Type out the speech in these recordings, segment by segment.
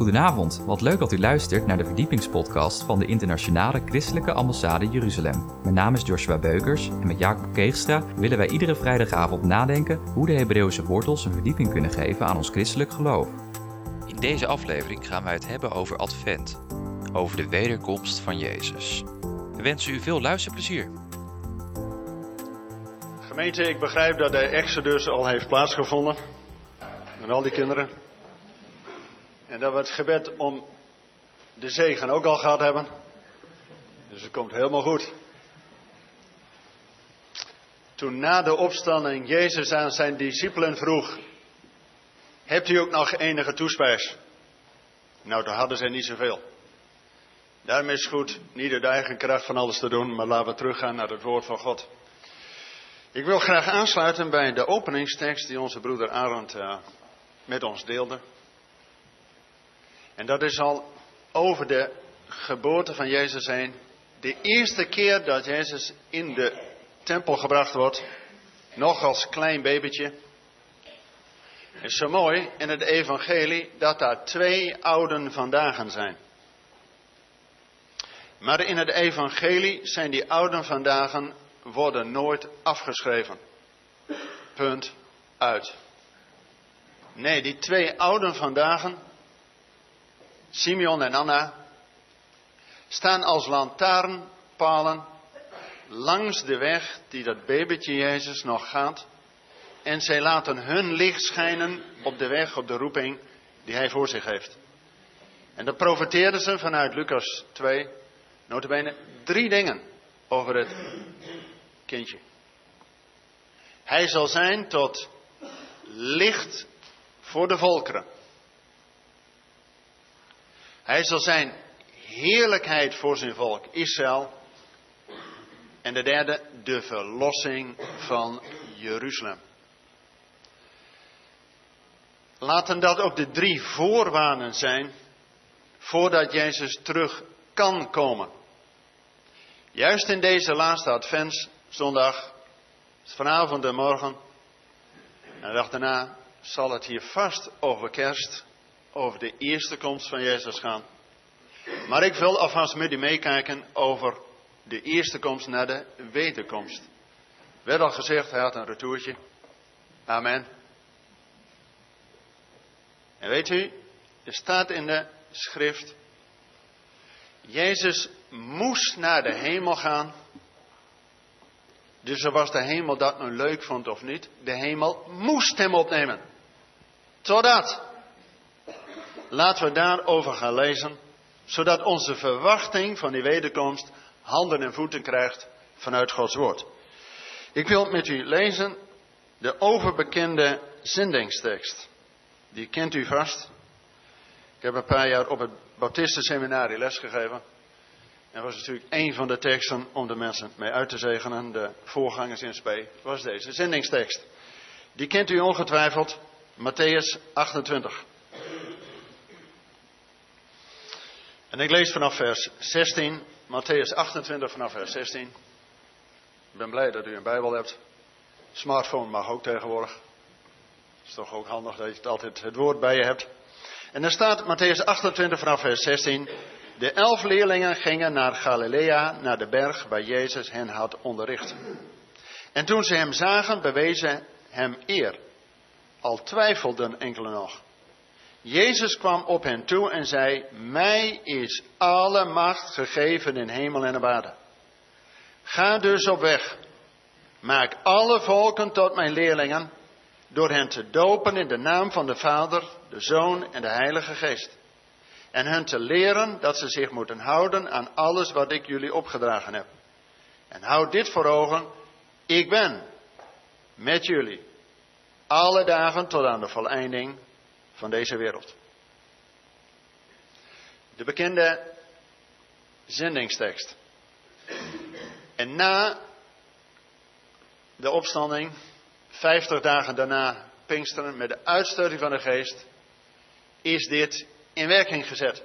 Goedenavond, wat leuk dat u luistert naar de verdiepingspodcast van de Internationale Christelijke Ambassade Jeruzalem. Mijn naam is Joshua Beukers en met Jacob Keegstra willen wij iedere vrijdagavond nadenken hoe de Hebreeuwse wortels een verdieping kunnen geven aan ons christelijk geloof. In deze aflevering gaan wij het hebben over Advent, over de wederkomst van Jezus. We wensen u veel luisterplezier. Gemeente, ik begrijp dat de Exodus al heeft plaatsgevonden. Met al die kinderen. En dat we het gebed om de zegen ook al gehad hebben. Dus het komt helemaal goed. Toen na de opstanding Jezus aan zijn discipelen vroeg: Hebt u ook nog enige toespijs? Nou, toen hadden ze niet zoveel. Daarom is het goed niet uit eigen kracht van alles te doen, maar laten we teruggaan naar het woord van God. Ik wil graag aansluiten bij de openingstekst die onze broeder Arend uh, met ons deelde. En dat is al over de geboorte van Jezus heen. De eerste keer dat Jezus in de tempel gebracht wordt, nog als klein babytje. is zo mooi in het evangelie dat daar twee ouden vandaag zijn. Maar in het evangelie zijn die ouden vandaag worden nooit afgeschreven. Punt uit. Nee, die twee ouden vandaag, Simeon en Anna, staan als lantaarnpalen langs de weg die dat babytje Jezus nog gaat. En zij laten hun licht schijnen op de weg, op de roeping die hij voor zich heeft. En dat profeteerden ze vanuit Lucas 2, notabene drie dingen over het kindje. Hij zal zijn tot licht voor de volkeren. Hij zal zijn heerlijkheid voor zijn volk Israël. En de derde, de verlossing van Jeruzalem. Laten dat ook de drie voorwaarden zijn voordat Jezus terug kan komen. Juist in deze laatste adventszondag, vanavond en morgen, en de dag daarna, zal het hier vast over kerst, over de eerste komst van Jezus gaan. Maar ik wil alvast met u meekijken over de eerste komst naar de wederkomst. Werd al gezegd, hij had een retourtje. Amen. En weet u, er staat in de schrift, Jezus moest naar de hemel gaan. Dus was de hemel dat nu leuk vond of niet, de hemel moest hem opnemen. Totdat. Laten we daarover gaan lezen, zodat onze verwachting van die wederkomst handen en voeten krijgt vanuit Gods woord. Ik wil met u lezen de overbekende zendingstekst. Die kent u vast. Ik heb een paar jaar op het Baptistenseminarie lesgegeven. En was natuurlijk een van de teksten om de mensen mee uit te zegenen. De voorgangers in spe was deze zendingstekst. Die kent u ongetwijfeld. Matthäus 28. En ik lees vanaf vers 16, Matthäus 28 vanaf vers 16. Ik ben blij dat u een Bijbel hebt. Smartphone mag ook tegenwoordig. Het is toch ook handig dat je altijd het woord bij je hebt. En dan staat Matthäus 28 vanaf vers 16. De elf leerlingen gingen naar Galilea, naar de berg waar Jezus hen had onderricht. En toen ze hem zagen, bewezen hem eer. Al twijfelden enkele nog. Jezus kwam op hen toe en zei: Mij is alle macht gegeven in hemel en op aarde. Ga dus op weg. Maak alle volken tot mijn leerlingen, door hen te dopen in de naam van de Vader, de Zoon en de Heilige Geest. En hen te leren dat ze zich moeten houden aan alles wat ik jullie opgedragen heb. En houd dit voor ogen: ik ben met jullie alle dagen tot aan de voleinding van deze wereld. De bekende zendingstekst. En na de opstanding, 50 dagen daarna Pinksteren, met de uitstorting van de geest, is dit in werking gezet.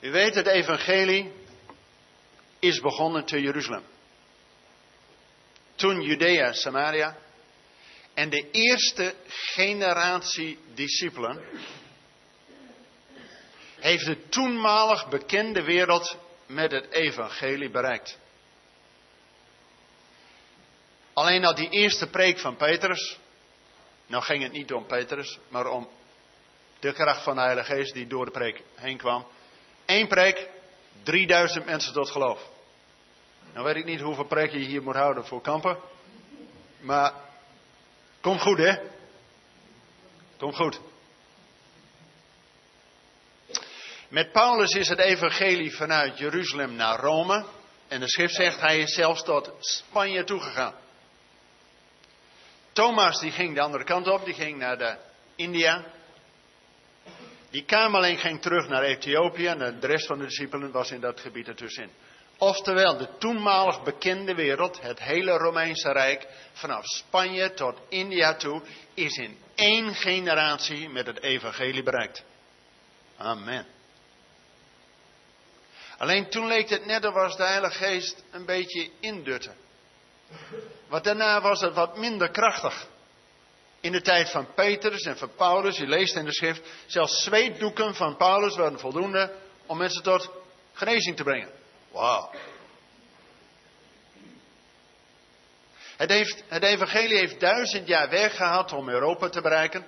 U weet, het evangelie is begonnen te Jeruzalem. Toen Judea, Samaria, en de eerste generatie discipelen heeft de toenmalig bekende wereld met het evangelie bereikt. Alleen al die eerste preek van Petrus, nou ging het niet om Petrus, maar om de kracht van de Heilige Geest die door de preek heen kwam. Eén preek, 3000 mensen tot geloof. Nou weet ik niet hoeveel preken je hier moet houden voor kampen. Maar komt goed hè? Komt goed. Met Paulus is het evangelie vanuit Jeruzalem naar Rome. En de schrift zegt hij is zelfs tot Spanje toegegaan. Thomas die ging de andere kant op, die ging naar de India. Die kamerling ging terug naar Ethiopië en de rest van de discipelen was in dat gebied ertussenin. Oftewel, de toenmalig bekende wereld, het hele Romeinse Rijk, vanaf Spanje tot India toe, is in één generatie met het evangelie bereikt. Amen. Alleen toen leek het net alsof de Heilige Geest een beetje indutte. Want daarna was het wat minder krachtig. In de tijd van Petrus en van Paulus, je leest in de schrift, zelfs zweetdoeken van Paulus waren voldoende om mensen tot genezing te brengen. Wauw. Het, heeft, het evangelie heeft duizend jaar weg gehad om Europa te bereiken.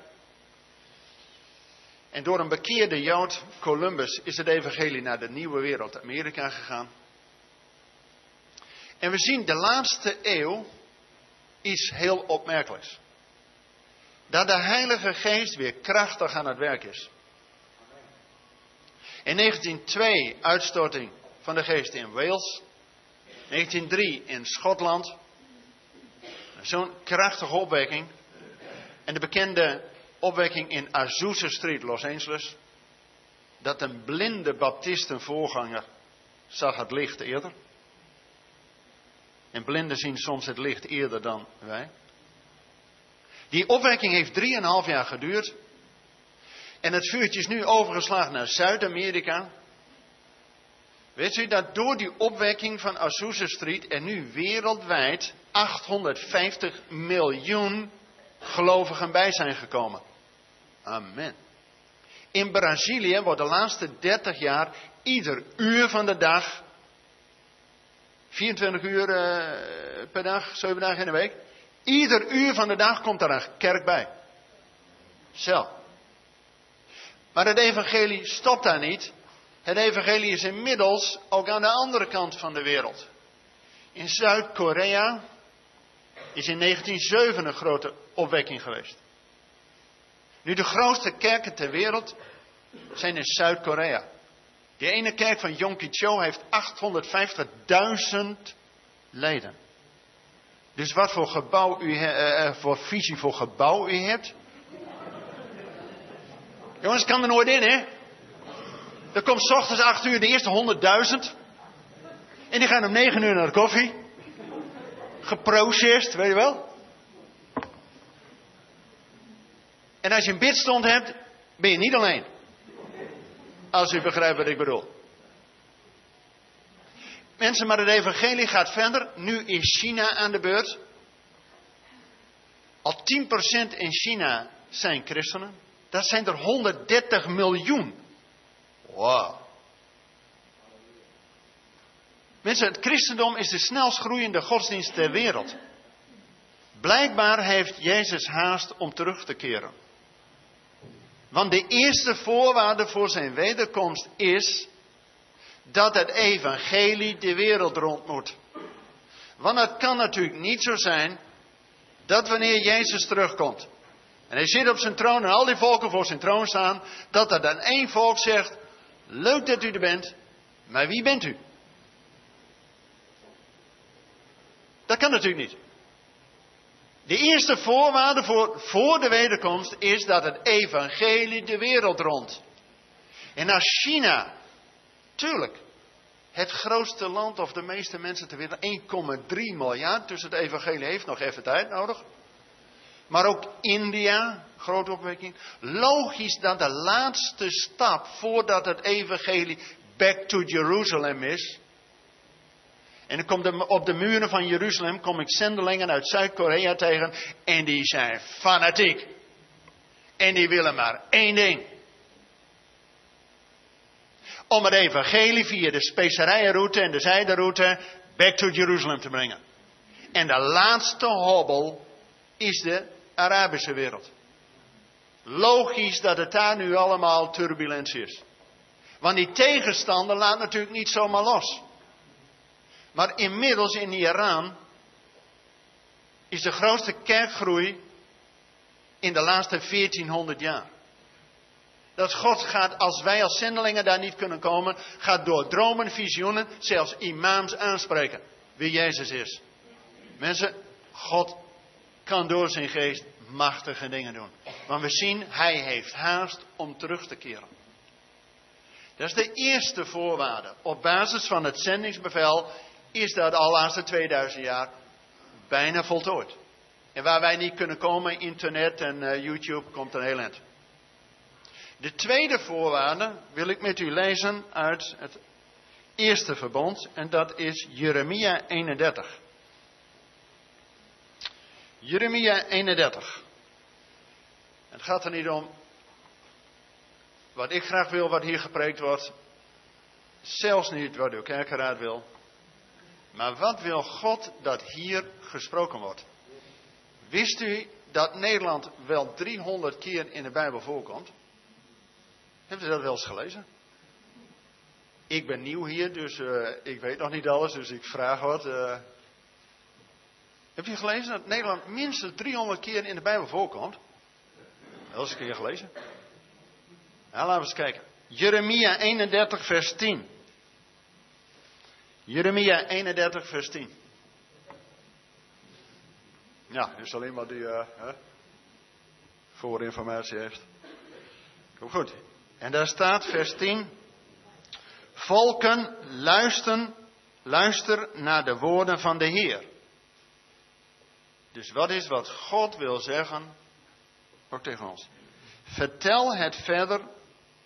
En door een bekeerde Jood, Columbus, is het evangelie naar de nieuwe wereld, Amerika, gegaan. En we zien de laatste eeuw iets heel opmerkelijks. Dat de Heilige Geest weer krachtig aan het werk is. In 1902 uitstorting van de Geest in Wales. 1903 in Schotland. Zo'n krachtige opwekking. En de bekende opwekking in Azusa Street, Los Angeles. Dat een blinde baptistenvoorganger zag het licht eerder. En blinden zien soms het licht eerder dan wij. Die opwekking heeft drieënhalf jaar geduurd. En het vuurtje is nu overgeslagen naar Zuid-Amerika. Weet u dat door die opwekking van Azusa Street er nu wereldwijd 850 miljoen gelovigen bij zijn gekomen? Amen. In Brazilië wordt de laatste 30 jaar ieder uur van de dag 24 uur uh, per dag, 7 dagen in de week. Ieder uur van de dag komt er een kerk bij. Zo. Maar het evangelie stopt daar niet. Het evangelie is inmiddels ook aan de andere kant van de wereld. In Zuid-Korea is in 1907 een grote opwekking geweest. Nu de grootste kerken ter wereld zijn in Zuid-Korea. Die ene kerk van Yom Cho heeft 850.000 leden. Dus wat voor gebouw u, uh, voor visie voor gebouw u hebt. Jongens, kan er nooit in, hè? Er komt s ochtends 8 uur de eerste 100.000. En die gaan om 9 uur naar de koffie. Geprocessed, weet je wel? En als je een bidstond hebt, ben je niet alleen. Als u begrijpt wat ik bedoel. Mensen, maar het evangelie gaat verder. Nu is China aan de beurt. Al 10% in China zijn christenen. Dat zijn er 130 miljoen. Wow. Mensen, het christendom is de snelst groeiende godsdienst ter wereld. Blijkbaar heeft Jezus haast om terug te keren. Want de eerste voorwaarde voor zijn wederkomst is dat het evangelie de wereld rond moet. Want het kan natuurlijk niet zo zijn dat wanneer Jezus terugkomt en hij zit op zijn troon en al die volken voor zijn troon staan, dat er dan één volk zegt, leuk dat u er bent, maar wie bent u? Dat kan natuurlijk niet. De eerste voorwaarde voor, voor de wederkomst is dat het evangelie de wereld rond. En als China, tuurlijk, het grootste land of de meeste mensen ter wereld, 1,3 miljard, dus het evangelie heeft nog even tijd nodig. Maar ook India, grote opwekking. Logisch dat de laatste stap voordat het evangelie back to Jerusalem is, en dan komt op de muren van Jeruzalem kom ik zendelingen uit Zuid-Korea tegen. En die zijn fanatiek. En die willen maar één ding. om het evangelie via de specerijenroute en de zijderoute back to Jeruzalem te brengen. En de laatste hobbel is de Arabische wereld. Logisch dat het daar nu allemaal turbulentie is. Want die tegenstander laat natuurlijk niet zomaar los. Maar inmiddels in Iran is de grootste kerkgroei in de laatste 1400 jaar. Dat God gaat, als wij als zendelingen daar niet kunnen komen, gaat door dromen, visioenen, zelfs imams aanspreken wie Jezus is. Mensen, God kan door zijn geest machtige dingen doen. Want we zien, hij heeft haast om terug te keren. Dat is de eerste voorwaarde. Op basis van het zendingsbevel is dat al laatste 2000 jaar bijna voltooid. En waar wij niet kunnen komen, internet en uh, YouTube, komt een heel eind. De tweede voorwaarde wil ik met u lezen uit het eerste verbond. En dat is Jeremia 31. Jeremia 31. Het gaat er niet om wat ik graag wil, wat hier gepreekt wordt. Zelfs niet wat uw kerkenraad wil. Maar wat wil God dat hier gesproken wordt? Wist u dat Nederland wel 300 keer in de Bijbel voorkomt? Hebt u dat wel eens gelezen? Ik ben nieuw hier, dus uh, ik weet nog niet alles, dus ik vraag wat. Uh. Heb je gelezen dat Nederland minstens 300 keer in de Bijbel voorkomt? Wel eens een keer gelezen. Nou, laten we eens kijken. Jeremia 31, vers 10. Jeremia 31, vers 10. Ja, is alleen maar die uh, hè, voorinformatie heeft. Kom goed. En daar staat vers 10. Volken, luisteren, luister naar de woorden van de Heer. Dus wat is wat God wil zeggen, ook tegen ons. Vertel het verder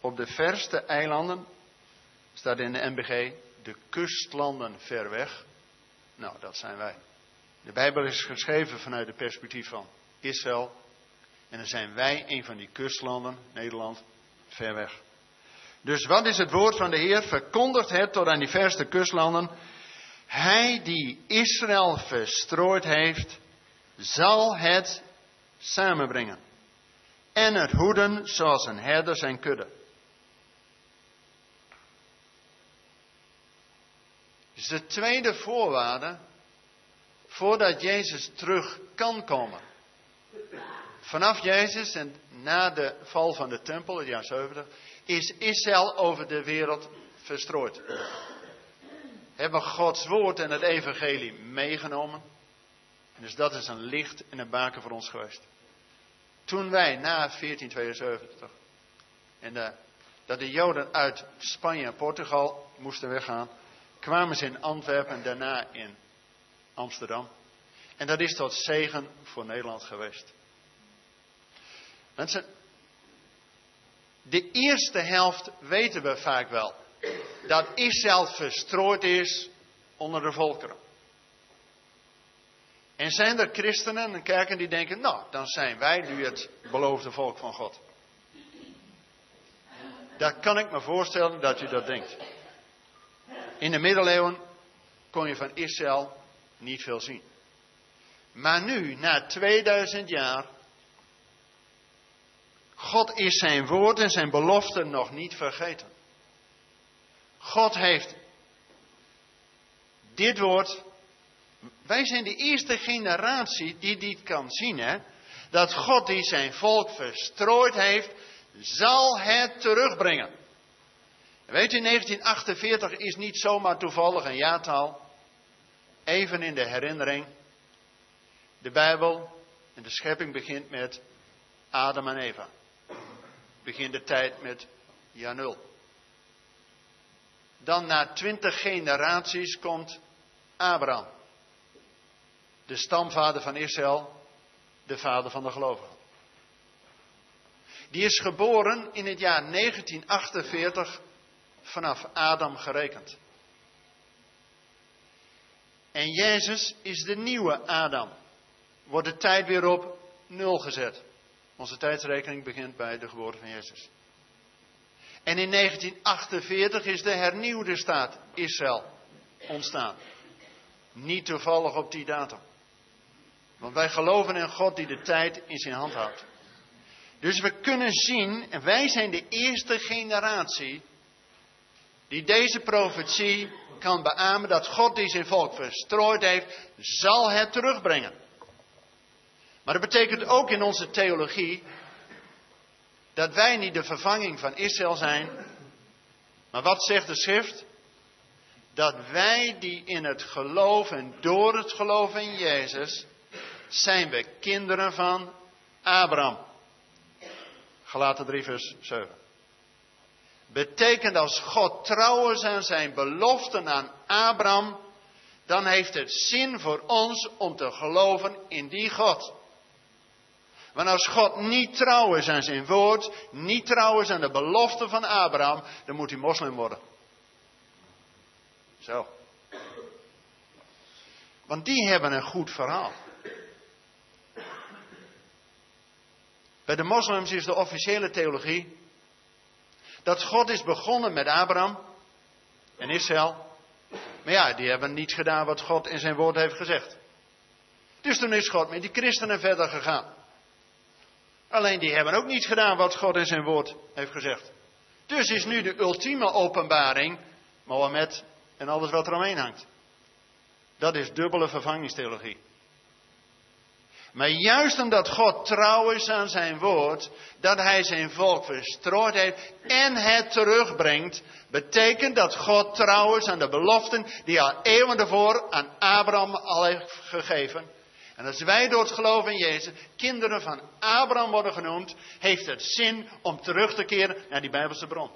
op de verste eilanden, staat in de MBG, de kustlanden ver weg. Nou, dat zijn wij. De Bijbel is geschreven vanuit het perspectief van Israël. En dan zijn wij een van die kustlanden, Nederland, ver weg. Dus wat is het woord van de Heer? Verkondigt het tot aan die verste kustlanden. Hij die Israël verstrooid heeft, zal het samenbrengen. En het hoeden zoals een herder zijn kudde. Dus de tweede voorwaarde voordat Jezus terug kan komen. Vanaf Jezus en na de val van de tempel, het jaar 70, is Israël over de wereld verstrooid. Hebben Gods woord en het evangelie meegenomen. Dus dat is een licht en een baken voor ons geweest. Toen wij na 1472 en de, dat de Joden uit Spanje en Portugal moesten weggaan, kwamen ze in Antwerpen en daarna in Amsterdam. En dat is tot zegen voor Nederland geweest. Mensen, de eerste helft weten we vaak wel. Dat Israël verstrooid is onder de volkeren. En zijn er christenen en kerken die denken, nou, dan zijn wij nu het beloofde volk van God. Daar kan ik me voorstellen dat u dat denkt. In de middeleeuwen kon je van Israël niet veel zien. Maar nu, na 2000 jaar, God is zijn woord en zijn belofte nog niet vergeten. God heeft dit woord. Wij zijn de eerste generatie die dit kan zien, hè? Dat God die zijn volk verstrooid heeft, zal het terugbrengen. weet u, 1948 is niet zomaar toevallig een jaartal. Even in de herinnering. De Bijbel en de schepping begint met Adam en Eva. Begint de tijd met Janul. Dan na twintig generaties komt Abraham. De stamvader van Israël, de vader van de gelovigen. Die is geboren in het jaar 1948 vanaf Adam gerekend. En Jezus is de nieuwe Adam. Wordt de tijd weer op nul gezet. Onze tijdsrekening begint bij de geboorte van Jezus. En in 1948 is de hernieuwde staat Israël ontstaan. Niet toevallig op die datum. Want wij geloven in God die de tijd in zijn hand houdt. Dus we kunnen zien, en wij zijn de eerste generatie die deze profetie kan beamen dat God die zijn volk verstrooid heeft, zal het terugbrengen. Maar dat betekent ook in onze theologie dat wij niet de vervanging van Israël zijn. Maar wat zegt de schrift? Dat wij die in het geloof en door het geloof in Jezus zijn we kinderen van Abraham. Gelaten 3 vers 7. Betekent als God trouw is aan zijn beloften aan Abraham, dan heeft het zin voor ons om te geloven in die God. Want als God niet trouw is aan zijn woord, niet trouw is aan de belofte van Abraham, dan moet hij moslim worden. Zo. Want die hebben een goed verhaal. Bij de moslims is de officiële theologie dat God is begonnen met Abraham en Israël. Maar ja, die hebben niet gedaan wat God in zijn woord heeft gezegd. Dus toen is God met die christenen verder gegaan. Alleen die hebben ook niet gedaan wat God in zijn woord heeft gezegd. Dus is nu de ultieme openbaring Mohammed en alles wat eromheen hangt. Dat is dubbele vervangingstheologie. Maar juist omdat God trouw is aan zijn woord, dat hij zijn volk verstrooid heeft en het terugbrengt, betekent dat God trouw is aan de beloften die al eeuwen ervoor aan Abraham al heeft gegeven. En als wij door het geloof in Jezus kinderen van Abraham worden genoemd, heeft het zin om terug te keren naar die Bijbelse bron.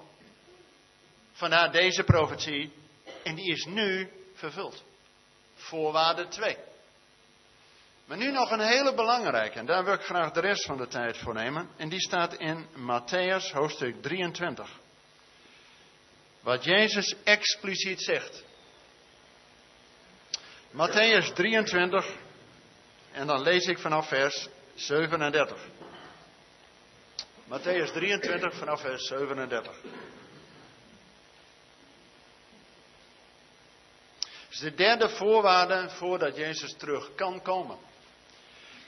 Vandaar deze profetie, en die is nu vervuld. Voorwaarde 2. Maar nu nog een hele belangrijke, en daar wil ik graag de rest van de tijd voor nemen. En die staat in Matthäus hoofdstuk 23. Wat Jezus expliciet zegt. Matthäus 23, en dan lees ik vanaf vers 37. Matthäus 23 vanaf vers 37. is de derde voorwaarde voordat Jezus terug kan komen.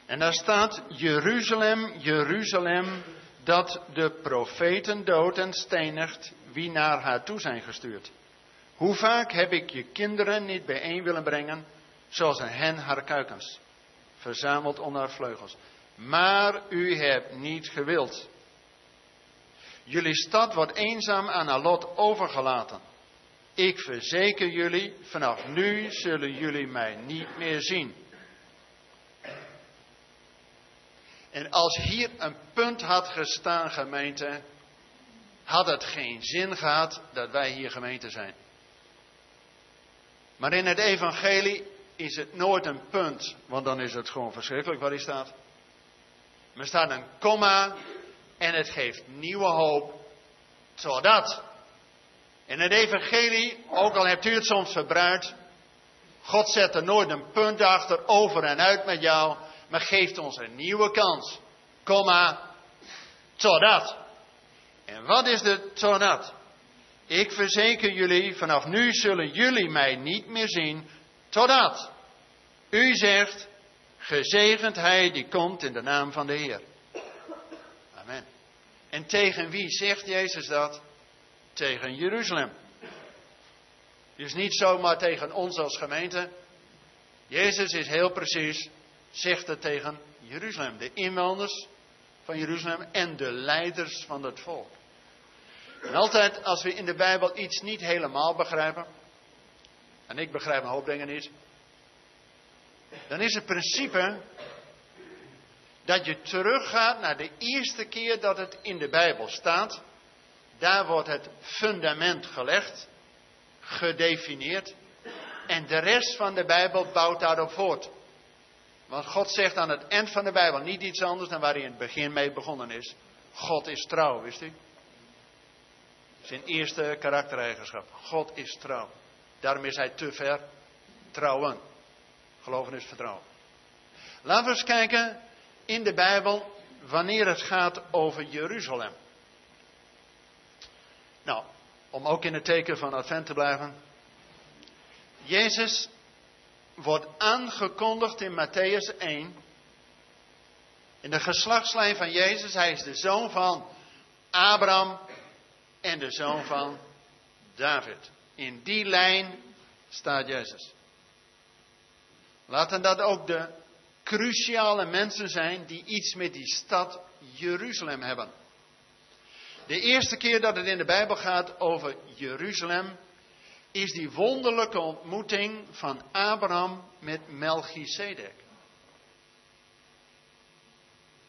En daar staat Jeruzalem, Jeruzalem, dat de profeten dood en stenigt wie naar haar toe zijn gestuurd. Hoe vaak heb ik je kinderen niet bijeen willen brengen, zoals een hen haar kuikens, verzameld onder haar vleugels. Maar u hebt niet gewild. Jullie stad wordt eenzaam aan haar lot overgelaten. Ik verzeker jullie, vanaf nu zullen jullie mij niet meer zien. En als hier een punt had gestaan, gemeente, had het geen zin gehad dat wij hier gemeente zijn. Maar in het evangelie is het nooit een punt, want dan is het gewoon verschrikkelijk wat hier staat. Er staat een komma en het geeft nieuwe hoop, zodat. In het evangelie, ook al hebt u het soms verbruikt, God zet er nooit een punt achter, over en uit met jou maar geeft ons een nieuwe kans. Komma, totdat. En wat is de totdat? Ik verzeker jullie, vanaf nu zullen jullie mij niet meer zien, totdat. U zegt, gezegend hij die komt in de naam van de Heer. Amen. En tegen wie zegt Jezus dat? Tegen Jeruzalem. Dus niet zomaar tegen ons als gemeente. Jezus is heel precies zegt het tegen Jeruzalem, de inwoners van Jeruzalem en de leiders van het volk. En altijd als we in de Bijbel iets niet helemaal begrijpen, en ik begrijp een hoop dingen niet, dan is het principe dat je teruggaat naar de eerste keer dat het in de Bijbel staat. Daar wordt het fundament gelegd, gedefinieerd, en de rest van de Bijbel bouwt daarop voort. Want God zegt aan het eind van de Bijbel niet iets anders dan waar hij in het begin mee begonnen is. God is trouw, wist u? Zijn eerste karaktereigenschap. God is trouw. Daarom is hij te ver. Trouwen. Geloven is vertrouwen. Laten we eens kijken in de Bijbel wanneer het gaat over Jeruzalem. Nou, om ook in het teken van Advent te blijven. Jezus wordt aangekondigd in Matthäus 1. In de geslachtslijn van Jezus, hij is de zoon van Abraham en de zoon van David. In die lijn staat Jezus. Laten dat ook de cruciale mensen zijn die iets met die stad Jeruzalem hebben. De eerste keer dat het in de Bijbel gaat over Jeruzalem, is die wonderlijke ontmoeting van Abraham met Melchizedek.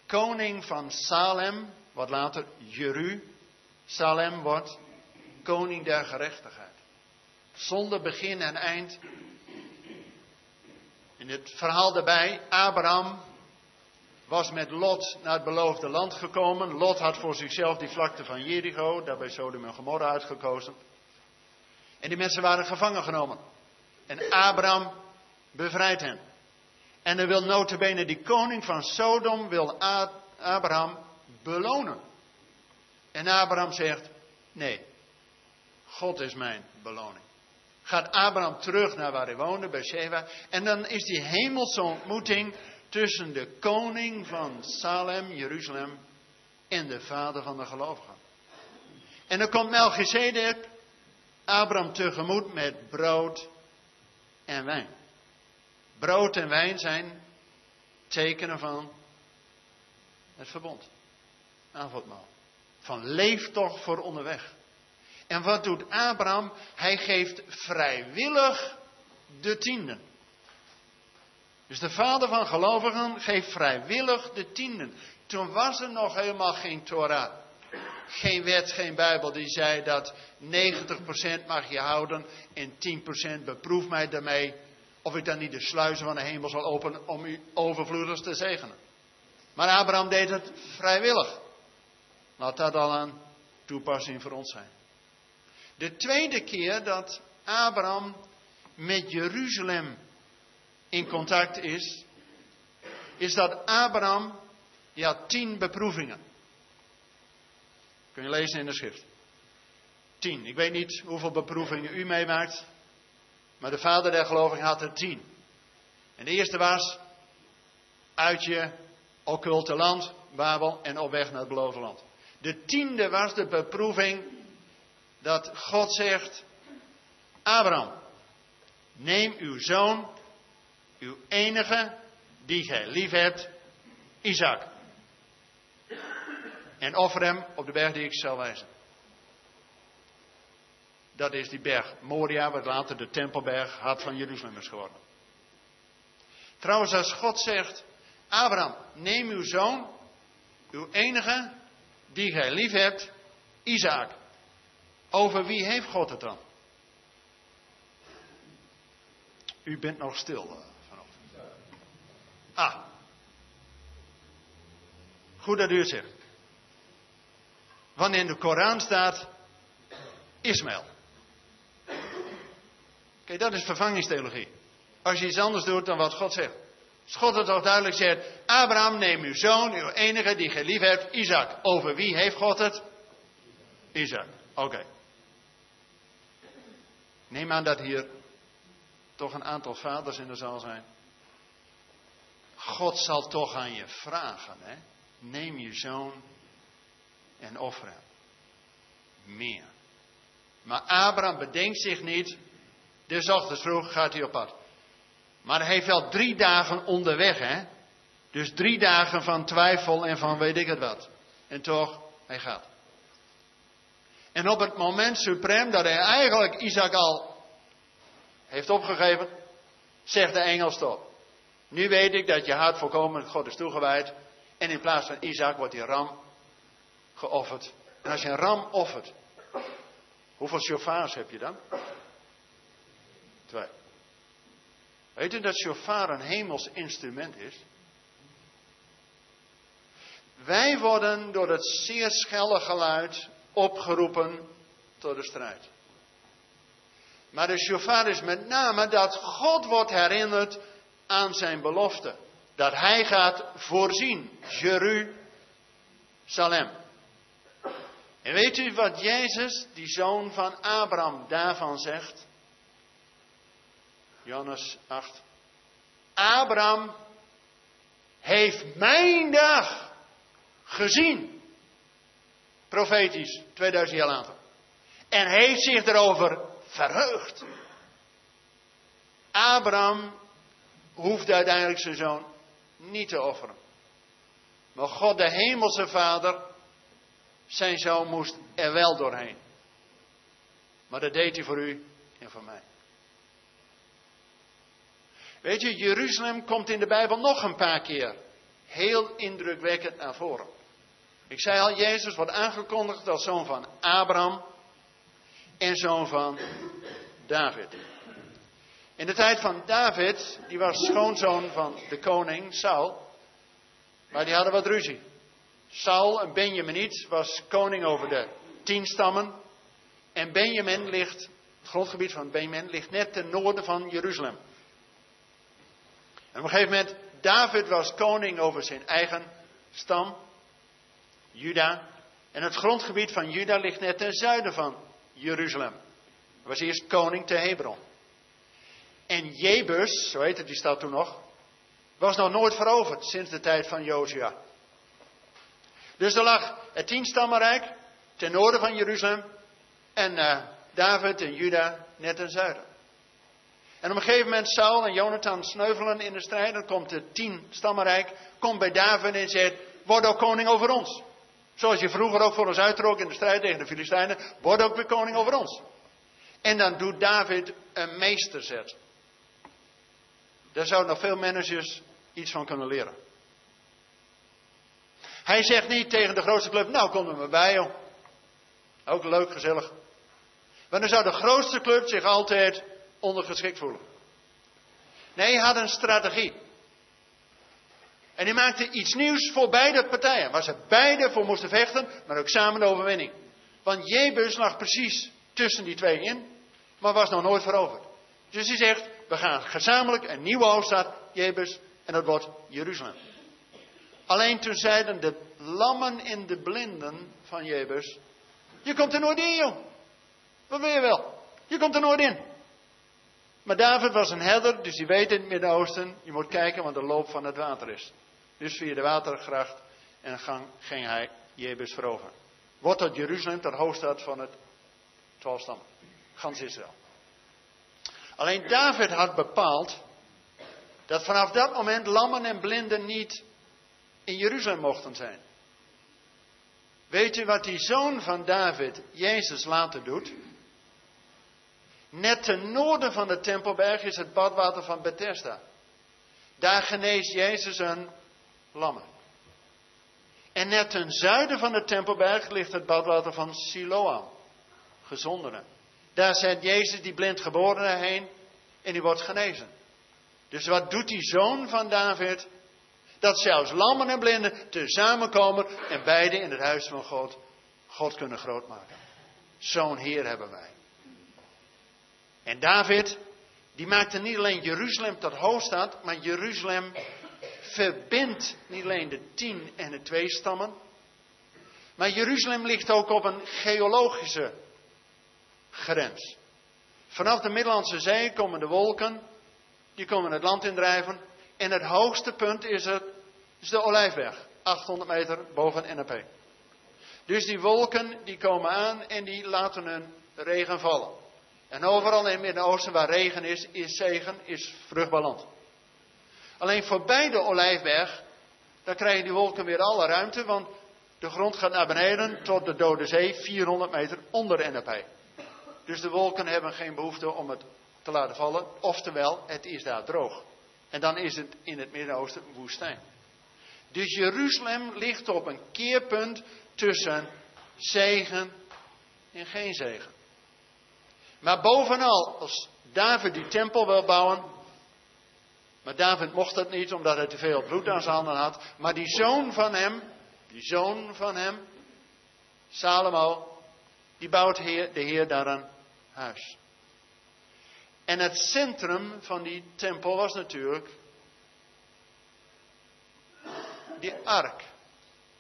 Koning van Salem, wat later Jeruzalem wordt, koning der gerechtigheid. Zonder begin en eind. In het verhaal daarbij, Abraham was met Lot naar het beloofde land gekomen. Lot had voor zichzelf die vlakte van Jericho, daarbij Sodom en Gomorra uitgekozen. En die mensen waren gevangen genomen. En Abraham bevrijdt hen. En dan wil notabene die koning van Sodom, wil Abraham belonen. En Abraham zegt, nee, God is mijn beloning. Gaat Abraham terug naar waar hij woonde, bij Sheva. En dan is die hemelse ontmoeting tussen de koning van Salem, Jeruzalem, en de vader van de gelovigen. En dan komt Melchizedek Abraham tegemoet met brood en wijn. Brood en wijn zijn tekenen van het verbond. Avondmaal. Van leef toch voor onderweg. En wat doet Abraham? Hij geeft vrijwillig de tienden. Dus de vader van gelovigen geeft vrijwillig de tienden. Toen was er nog helemaal geen Torah. Geen wet, geen Bijbel die zei dat 90% mag je houden en 10% beproef mij daarmee of ik dan niet de sluizen van de hemel zal openen om u overvloedig te zegenen. Maar Abraham deed het vrijwillig. Laat dat al een toepassing voor ons zijn. De tweede keer dat Abraham met Jeruzalem in contact is, is dat Abraham, die had tien beproevingen. Kun je lezen in de schrift. Tien. Ik weet niet hoeveel beproevingen u meemaakt, maar de vader der geloving had er tien. En de eerste was uit je occulte land, Babel, en op weg naar het beloofde land. De tiende was de beproeving dat God zegt, Abraham, neem uw zoon, uw enige, die gij lief hebt, Isaac. En offer hem op de berg die ik zal wijzen. Dat is die berg Moria, wat later de Tempelberg, hart van Jeruzalem is geworden. Trouwens, als God zegt, Abraham, neem uw zoon, uw enige, die gij lief hebt, Isaac. Over wie heeft God het dan? U bent nog stil eh, vanochtend. Ah. Goed dat u het zegt. Wanneer in de Koran staat Ismaël. Kijk, dat is vervangingstheologie. Als je iets anders doet dan wat God zegt. Als God het toch duidelijk zegt, Abraham neem uw zoon, uw enige die je lief hebt, Isaac. Over wie heeft God het? Isaac. Oké. Neem aan dat hier toch een aantal vaders in de zaal zijn. God zal toch aan je vragen, hè? Neem je zoon en offer hem. Meer. Maar Abraham bedenkt zich niet. De ochtends vroeg gaat hij op pad. Maar hij heeft wel drie dagen onderweg, hè? Dus drie dagen van twijfel en van weet ik het wat. En toch, hij gaat. En op het moment suprem dat hij eigenlijk Isaac al heeft opgegeven, zegt de engel stop. Nu weet ik dat je hart volkomen God is toegewijd. En in plaats van Isaac wordt die ram geofferd. En als je een ram offert, hoeveel chauffeurs heb je dan? Twee. Weet u dat chauffeur een hemels instrument is? Wij worden door het zeer schelle geluid opgeroepen tot de strijd. Maar de chauffeur is met name dat God wordt herinnerd aan zijn belofte. Dat hij gaat voorzien. Jeruzalem. En weet u wat Jezus, die zoon van Abraham, daarvan zegt? Johannes 8. Abraham heeft mijn dag gezien. Profetisch, 2000 jaar later. En heeft zich erover verheugd. Abraham hoefde uiteindelijk zijn zoon niet te offeren. Maar God, de hemelse vader, zijn zoon moest er wel doorheen. Maar dat deed hij voor u en voor mij. Weet je, Jeruzalem komt in de Bijbel nog een paar keer heel indrukwekkend naar voren. Ik zei al, Jezus wordt aangekondigd als zoon van Abraham en zoon van David. In de tijd van David, die was schoonzoon van de koning Saul, maar die hadden wat ruzie. Saul, een Benjaminiet, was koning over de tien stammen. En Benjamin ligt, het grondgebied van Benjamin, ligt net ten noorden van Jeruzalem. En op een gegeven moment, David was koning over zijn eigen stam, Juda. En het grondgebied van Juda ligt net ten zuiden van Jeruzalem. Hij was eerst koning te Hebron. En Jebus, zo heette die stad toen nog, was nog nooit veroverd sinds de tijd van Josia. Dus er lag het tienstammenrijk ten noorden van Jeruzalem en uh, David en Juda net ten zuiden. En op een gegeven moment Saul en Jonathan sneuvelen in de strijd. Dan komt het tien stammenrijk, komt bij David en zegt, word ook koning over ons. Zoals je vroeger ook voor ons uittrok in de strijd tegen de Filistijnen, word ook weer koning over ons. En dan doet David een meesterzet. Daar zouden nog veel managers iets van kunnen leren. Hij zegt niet tegen de grootste club, nou kom er maar bij joh. Ook leuk, gezellig. Want dan zou de grootste club zich altijd ondergeschikt voelen. Nee, hij had een strategie. En hij maakte iets nieuws voor beide partijen. Waar ze beide voor moesten vechten, maar ook samen de overwinning. Want Jebus lag precies tussen die twee in, maar was nog nooit veroverd. Dus hij zegt, we gaan gezamenlijk een nieuwe hoofdstad, Jebus, en dat wordt Jeruzalem. Alleen toen zeiden de lammen in de blinden van Jebus, je komt er nooit in joh. Wat wil je wel? Je komt er nooit in. Maar David was een herder, dus die weet in het Midden-Oosten, je moet kijken wat de loop van het water is. Dus via de watergracht en gang ging hij Jebus veroveren. Wordt tot Jeruzalem, tot hoofdstad van het twaalfstam. Gans Israël. Alleen David had bepaald dat vanaf dat moment lammen en blinden niet in Jeruzalem mochten zijn. Weet u wat die zoon van David, Jezus, later doet? Net ten noorden van de Tempelberg is het badwater van Bethesda. Daar geneest Jezus een lammen. En net ten zuiden van de Tempelberg ligt het badwater van Siloam, gezonderen. Daar zet Jezus die blind geborene heen en die wordt genezen. Dus wat doet die zoon van David? Dat zelfs lammen en blinden tezamen komen en beide in het huis van God God kunnen grootmaken. Zo'n Heer hebben wij. En David, die maakte niet alleen Jeruzalem tot hoofdstad, maar Jeruzalem verbindt niet alleen de tien en de twee stammen, maar Jeruzalem ligt ook op een geologische grens. Vanaf de Middellandse Zee komen de wolken, die komen het land indrijven. En het hoogste punt is, het, is de Olijfberg, 800 meter boven NAP. Dus die wolken die komen aan en die laten hun regen vallen. En overal in het Midden-Oosten waar regen is, is zegen, is vruchtbaar land. Alleen voorbij de Olijfberg, daar krijgen die wolken weer alle ruimte, want de grond gaat naar beneden tot de Dode Zee, 400 meter onder NAP. Dus de wolken hebben geen behoefte om het te laten vallen. Oftewel, het is daar droog. En dan is het in het Midden-Oosten woestijn. Dus Jeruzalem ligt op een keerpunt tussen zegen en geen zegen. Maar bovenal, als David die tempel wil bouwen. Maar David mocht dat niet, omdat hij te veel bloed aan zijn handen had. Maar die zoon van hem, die zoon van hem, Salomo, die bouwt de Heer daar een huis. En het centrum van die tempel was natuurlijk die ark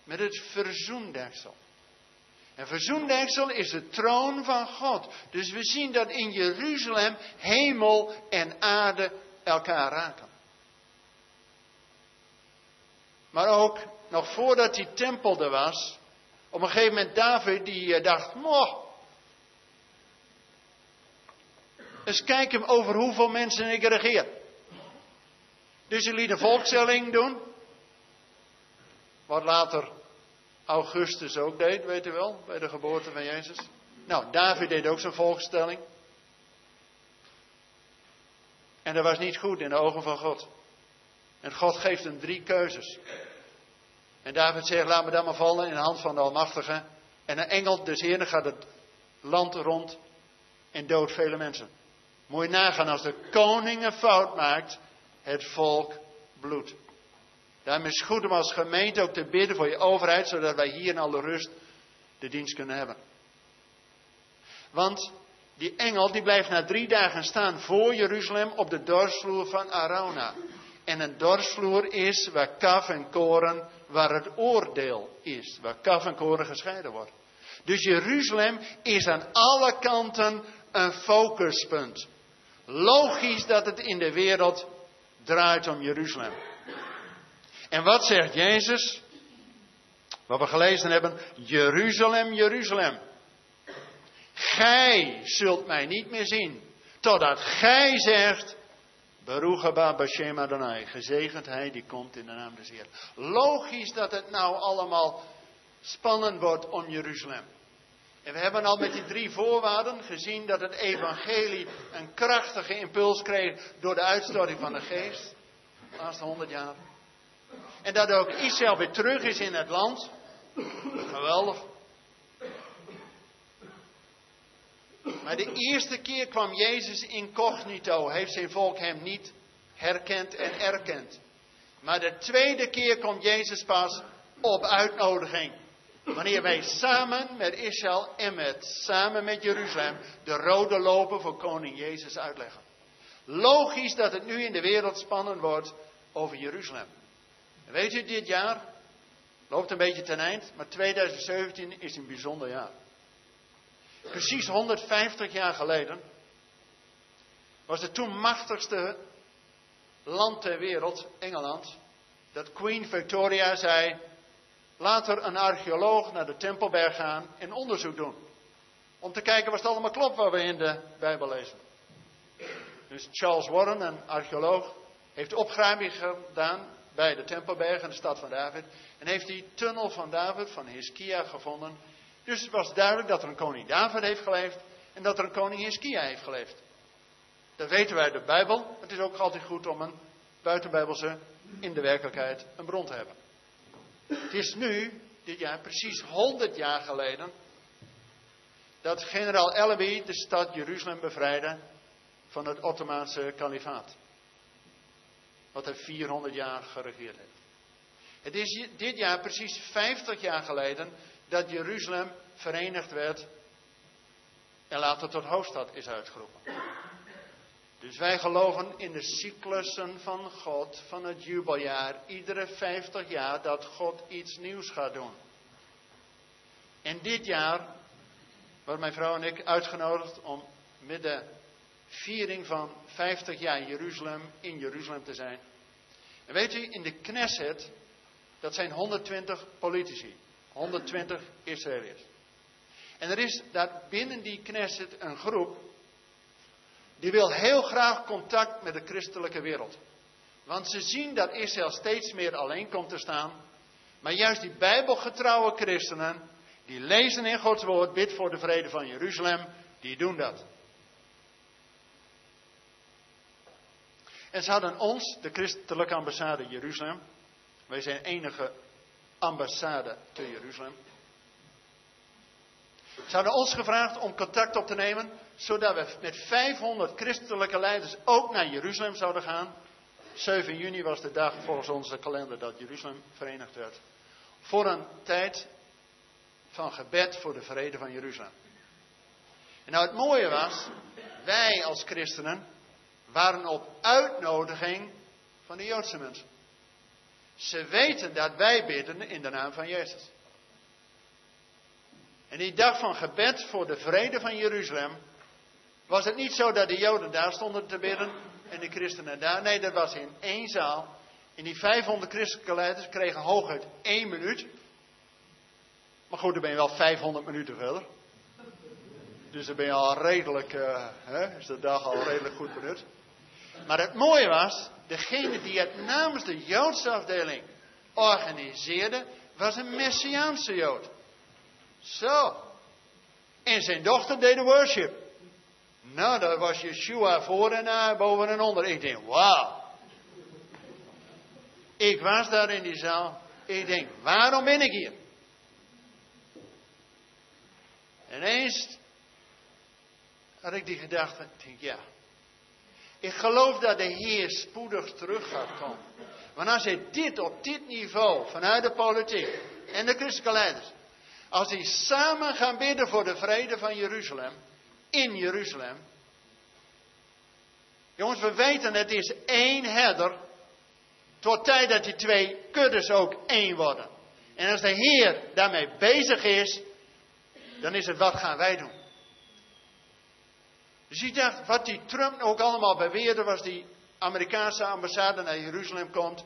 met het verzoendeksel. En verzoendeksel is de troon van God. Dus we zien dat in Jeruzalem hemel en aarde elkaar raken. Maar ook nog voordat die tempel er was, op een gegeven moment David die eh, dacht, moh, eens kijken over hoeveel mensen ik regeer. Dus hij liet een volkstelling doen. Wat later Augustus ook deed, weet u wel, bij de geboorte van Jezus. Nou, David deed ook zijn volkstelling. En dat was niet goed in de ogen van God. En God geeft hem drie keuzes. En David zegt, laat me dan maar vallen in de hand van de Almachtige. En een engel des Heeren gaat het land rond en doodt vele mensen. Moet je nagaan, als de koning een fout maakt, het volk bloedt. Daarom is het goed om als gemeente ook te bidden voor je overheid, zodat wij hier in alle rust de dienst kunnen hebben. Want die engel die blijft na drie dagen staan voor Jeruzalem op de dorsvloer van Arauna. En een dorsvloer is waar kaf en koren, waar het oordeel is. Waar kaf en koren gescheiden wordt. Dus Jeruzalem is aan alle kanten een focuspunt. Logisch dat het in de wereld draait om Jeruzalem. En wat zegt Jezus? Wat we gelezen hebben. Jeruzalem, Jeruzalem. Gij zult mij niet meer zien. Totdat gij zegt. Baruch Bashem Adonai. Gezegend hij die komt in de naam des Heer. Logisch dat het nou allemaal spannend wordt om Jeruzalem. En we hebben al met die drie voorwaarden gezien dat het evangelie een krachtige impuls kreeg door de uitstorting van de geest. De laatste honderd jaar. En dat ook Israël weer terug is in het land. Geweldig. Maar de eerste keer kwam Jezus incognito, heeft zijn volk hem niet herkend en erkend. Maar de tweede keer komt Jezus pas op uitnodiging. Wanneer wij samen met Israël en met, samen met Jeruzalem de rode lopen voor koning Jezus uitleggen. Logisch dat het nu in de wereld spannend wordt over Jeruzalem. weet u, dit jaar loopt een beetje ten eind, maar 2017 is een bijzonder jaar. Precies 150 jaar geleden was het toen machtigste land ter wereld, Engeland, dat Queen Victoria zei, laat er een archeoloog naar de Tempelberg gaan en onderzoek doen. Om te kijken wat het allemaal klopt wat we in de Bijbel lezen. Dus Charles Warren, een archeoloog, heeft opgraving gedaan bij de Tempelberg in de stad van David. En heeft die tunnel van David, van Hiskia, gevonden. Dus het was duidelijk dat er een koning David heeft geleefd en dat er een koning Hiskia heeft geleefd. Dat weten wij uit de Bijbel. Het is ook altijd goed om een buitenbijbelse, in de werkelijkheid, een bron te hebben. Het is nu, dit jaar, precies 100 jaar geleden, dat generaal Elleby de stad Jeruzalem bevrijdde van het Ottomaanse kalifaat. Wat hij 400 jaar geregeerd heeft. Het is dit jaar precies 50 jaar geleden dat Jeruzalem verenigd werd en later tot hoofdstad is uitgeroepen. Dus wij geloven in de cyclussen van God, van het jubeljaar, iedere 50 jaar dat God iets nieuws gaat doen. En dit jaar worden mijn vrouw en ik uitgenodigd om met de viering van 50 jaar Jeruzalem in Jeruzalem te zijn. En weet u, in de Knesset, dat zijn 120 politici, 120 Israëliërs. En er is daar binnen die Knesset een groep die wil heel graag contact met de christelijke wereld. Want ze zien dat Israël steeds meer alleen komt te staan. Maar juist die bijbelgetrouwe christenen, die lezen in Gods woord, bid voor de vrede van Jeruzalem, die doen dat. En ze hadden ons, de christelijke ambassade Jeruzalem, wij zijn enige ambassade te Jeruzalem. Ze hadden ons gevraagd om contact op te nemen, zodat we met 500 christelijke leiders ook naar Jeruzalem zouden gaan. 7 juni was de dag volgens onze kalender dat Jeruzalem verenigd werd. Voor een tijd van gebed voor de vrede van Jeruzalem. En nou het mooie was, wij als christenen waren op uitnodiging van de Joodse mensen. Ze weten dat wij bidden in de naam van Jezus. En die dag van gebed voor de vrede van Jeruzalem, was het niet zo dat de Joden daar stonden te bidden en de christenen daar. Nee, dat was in één zaal. En die 500 christelijke leiders kregen hooguit één minuut. Maar goed, dan ben je wel 500 minuten verder. Dus dan ben je al redelijk, uh, hè, is de dag al redelijk goed benut. Maar het mooie was, degene die het namens de Joodse afdeling organiseerde, was een Messiaanse Jood. Zo. En zijn dochter deed de worship. Nou, daar was Yeshua voor en na, boven en onder. Ik denk, wauw. Ik was daar in die zaal. Ik denk, waarom ben ik hier? En eens had ik die gedachte, ik denk, ja. Ik geloof dat de Heer spoedig terug gaat komen. Want als hij dit op dit niveau, vanuit de politiek en de christelijke leiders, als die samen gaan bidden voor de vrede van Jeruzalem, in Jeruzalem. Jongens, we weten het is één herder, tot tijd dat die twee kuddes ook één worden. En als de Heer daarmee bezig is, dan is het wat gaan wij doen. Dus je dacht, wat die Trump ook allemaal beweerde, was die Amerikaanse ambassade naar Jeruzalem komt.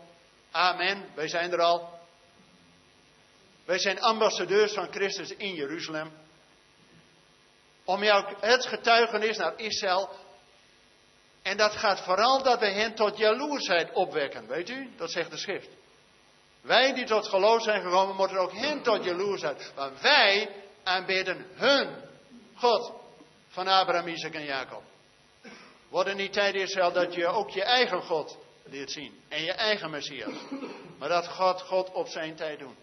Amen, wij zijn er al. Wij zijn ambassadeurs van Christus in Jeruzalem. Om jou het getuigenis naar Israël. En dat gaat vooral dat we hen tot jaloersheid opwekken. Weet u? Dat zegt de schrift. Wij die tot geloof zijn gekomen, moeten ook hen tot jaloersheid. Want wij aanbidden hun God van Abraham, Isaac en Jacob. Wordt niet tijd Israël dat je ook je eigen God leert zien. En je eigen Messias. Maar dat God God op zijn tijd doen.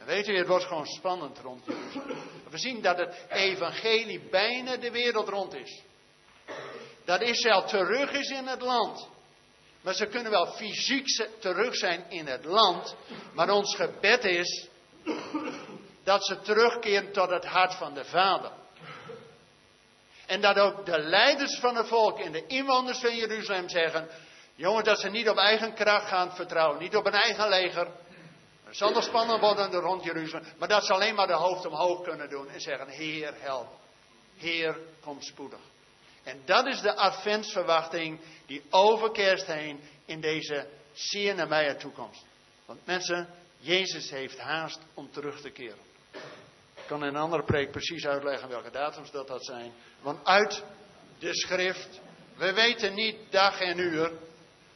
En weet u, het wordt gewoon spannend rond. We zien dat het evangelie bijna de wereld rond is. Dat Israël terug is in het land. Maar ze kunnen wel fysiek terug zijn in het land. Maar ons gebed is dat ze terugkeren tot het hart van de Vader. En dat ook de leiders van het volk en de inwoners van Jeruzalem zeggen: jongens, dat ze niet op eigen kracht gaan vertrouwen, niet op een eigen leger, het zal nog spannend worden rond Jeruzalem. Maar dat ze alleen maar de hoofd omhoog kunnen doen en zeggen: Heer, help. Heer, kom spoedig. En dat is de adventsverwachting die over kerst heen in deze zeer nabije toekomst. Want mensen, Jezus heeft haast om terug te keren. Ik kan in een andere preek precies uitleggen welke datums dat, dat zijn. Want uit de schrift, we weten niet dag en uur,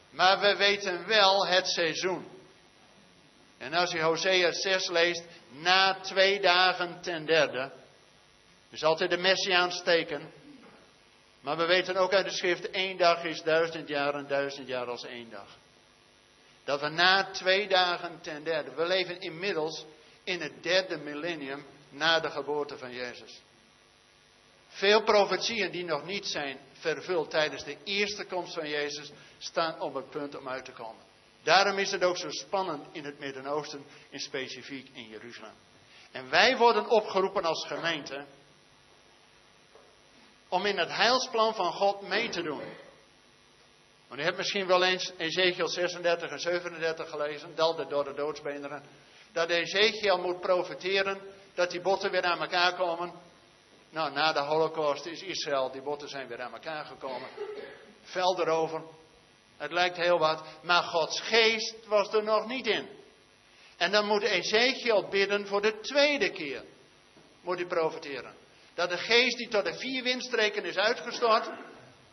maar we weten wel het seizoen. En als je Hosea 6 leest, na twee dagen ten derde, is altijd de Messiaans teken. Maar we weten ook uit de schrift, één dag is duizend jaar en duizend jaar als één dag. Dat we na twee dagen ten derde, we leven inmiddels in het derde millennium na de geboorte van Jezus. Veel profetieën die nog niet zijn vervuld tijdens de eerste komst van Jezus, staan op het punt om uit te komen. Daarom is het ook zo spannend in het Midden-Oosten, in specifiek in Jeruzalem. En wij worden opgeroepen als gemeente om in het heilsplan van God mee te doen. Want u hebt misschien wel eens Ezekiel 36 en 37 gelezen, Dalde door de doodsbeenderen. Dat Ezekiel moet profiteren dat die botten weer aan elkaar komen. Nou, na de holocaust is Israël, die botten zijn weer aan elkaar gekomen. Veld erover, het lijkt heel wat, maar Gods geest was er nog niet in. En dan moet Ezekiel bidden voor de tweede keer. Moet hij profiteren. Dat de geest die tot de vier windstreken is uitgestort,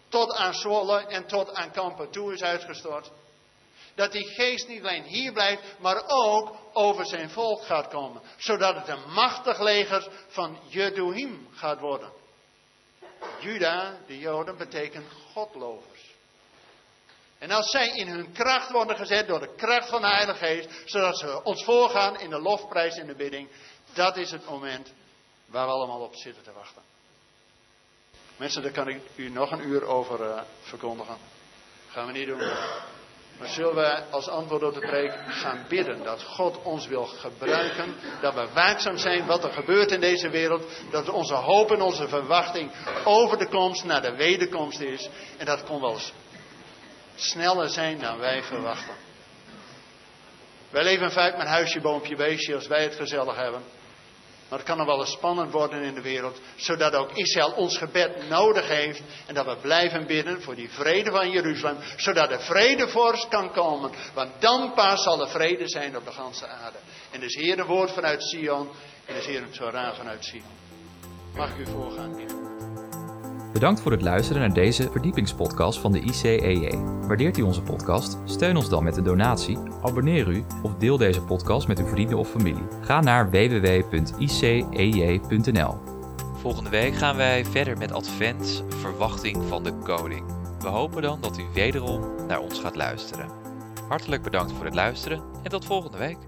tot aan Zwolle en tot aan Kampen toe is uitgestort. Dat die geest niet alleen hier blijft, maar ook over zijn volk gaat komen. Zodat het een machtig leger van Jeduhim gaat worden. Juda, de Joden, betekent godlovers. En als zij in hun kracht worden gezet door de kracht van de Heilige Geest, zodat ze ons voorgaan in de lofprijs en de bidding, dat is het moment waar we allemaal op zitten te wachten. Mensen, daar kan ik u nog een uur over uh, verkondigen. Gaan we niet doen. Maar zullen we als antwoord op de preek gaan bidden dat God ons wil gebruiken. Dat we waakzaam zijn wat er gebeurt in deze wereld. Dat onze hoop en onze verwachting over de komst naar de wederkomst is. En dat kon wel eens sneller zijn dan wij verwachten. Wij leven vaak met huisje, boompje, beestje als wij het gezellig hebben. Maar het kan nog wel eens spannend worden in de wereld, zodat ook Israël ons gebed nodig heeft en dat we blijven bidden voor die vrede van Jeruzalem, zodat de vredevorst kan komen, want dan pas zal er vrede zijn op de ganse aarde. En dus Heer een woord vanuit Sion en dus Heer een Torah vanuit Sion. Mag ik u voorgaan, Heer? Bedankt voor het luisteren naar deze verdiepingspodcast van de ICEJ. Waardeert u onze podcast? Steun ons dan met een donatie, abonneer u of deel deze podcast met uw vrienden of familie. Ga naar www.icej.nl. Volgende week gaan wij verder met Advent, verwachting van de koning. We hopen dan dat u wederom naar ons gaat luisteren. Hartelijk bedankt voor het luisteren en tot volgende week.